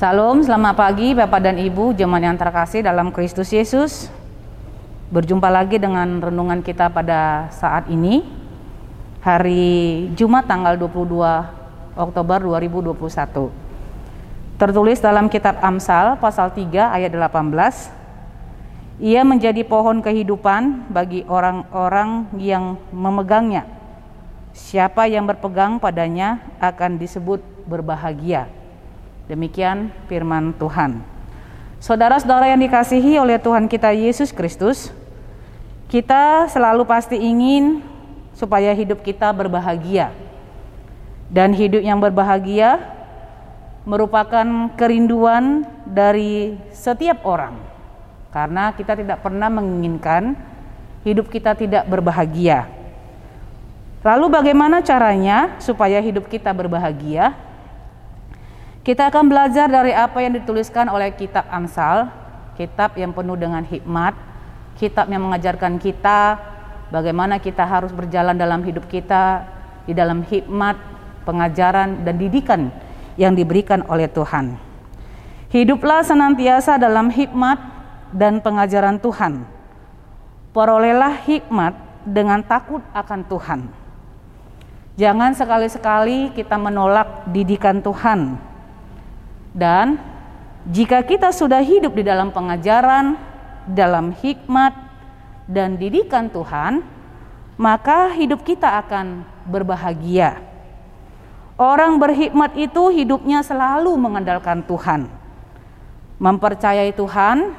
Salam, selamat pagi Bapak dan Ibu, jemaat yang terkasih dalam Kristus Yesus. Berjumpa lagi dengan renungan kita pada saat ini, hari Jumat tanggal 22 Oktober 2021. Tertulis dalam kitab Amsal pasal 3 ayat 18, ia menjadi pohon kehidupan bagi orang-orang yang memegangnya. Siapa yang berpegang padanya akan disebut berbahagia. Demikian firman Tuhan. Saudara-saudara yang dikasihi oleh Tuhan kita Yesus Kristus, kita selalu pasti ingin supaya hidup kita berbahagia. Dan hidup yang berbahagia merupakan kerinduan dari setiap orang. Karena kita tidak pernah menginginkan hidup kita tidak berbahagia. Lalu bagaimana caranya supaya hidup kita berbahagia? Kita akan belajar dari apa yang dituliskan oleh kitab Amsal, kitab yang penuh dengan hikmat, kitab yang mengajarkan kita bagaimana kita harus berjalan dalam hidup kita di dalam hikmat, pengajaran dan didikan yang diberikan oleh Tuhan. Hiduplah senantiasa dalam hikmat dan pengajaran Tuhan. Perolehlah hikmat dengan takut akan Tuhan. Jangan sekali-sekali kita menolak didikan Tuhan dan jika kita sudah hidup di dalam pengajaran, dalam hikmat dan didikan Tuhan, maka hidup kita akan berbahagia. Orang berhikmat itu hidupnya selalu mengandalkan Tuhan, mempercayai Tuhan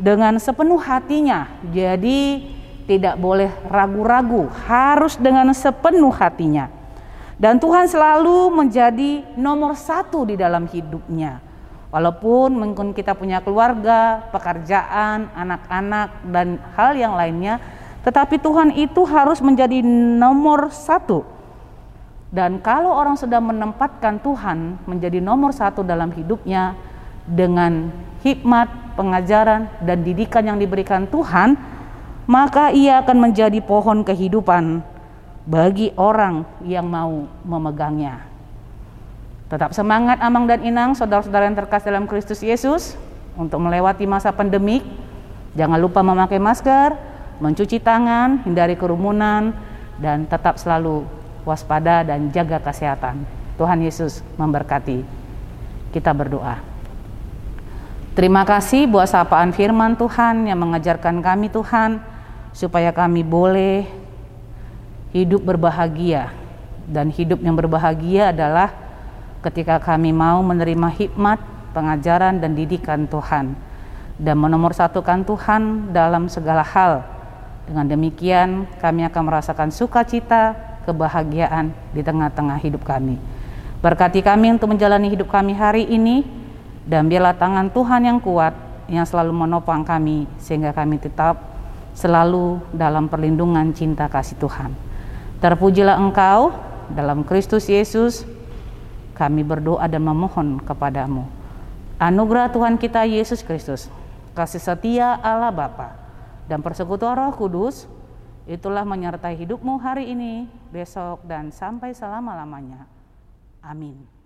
dengan sepenuh hatinya. Jadi, tidak boleh ragu-ragu, harus dengan sepenuh hatinya. Dan Tuhan selalu menjadi nomor satu di dalam hidupnya. Walaupun mungkin kita punya keluarga, pekerjaan, anak-anak, dan hal yang lainnya, tetapi Tuhan itu harus menjadi nomor satu. Dan kalau orang sudah menempatkan Tuhan menjadi nomor satu dalam hidupnya dengan hikmat, pengajaran, dan didikan yang diberikan Tuhan, maka ia akan menjadi pohon kehidupan bagi orang yang mau memegangnya. Tetap semangat Amang dan Inang, saudara-saudara yang terkasih dalam Kristus Yesus, untuk melewati masa pandemik. Jangan lupa memakai masker, mencuci tangan, hindari kerumunan, dan tetap selalu waspada dan jaga kesehatan. Tuhan Yesus memberkati. Kita berdoa. Terima kasih buat sapaan firman Tuhan yang mengajarkan kami Tuhan supaya kami boleh hidup berbahagia dan hidup yang berbahagia adalah ketika kami mau menerima hikmat, pengajaran dan didikan Tuhan dan menomorsatukan Tuhan dalam segala hal. Dengan demikian kami akan merasakan sukacita, kebahagiaan di tengah-tengah hidup kami. Berkati kami untuk menjalani hidup kami hari ini dan biarlah tangan Tuhan yang kuat yang selalu menopang kami sehingga kami tetap selalu dalam perlindungan cinta kasih Tuhan. Terpujilah Engkau dalam Kristus Yesus. Kami berdoa dan memohon kepadamu. Anugerah Tuhan kita Yesus Kristus, kasih setia Allah Bapa dan persekutuan Roh Kudus itulah menyertai hidupmu hari ini, besok dan sampai selama-lamanya. Amin.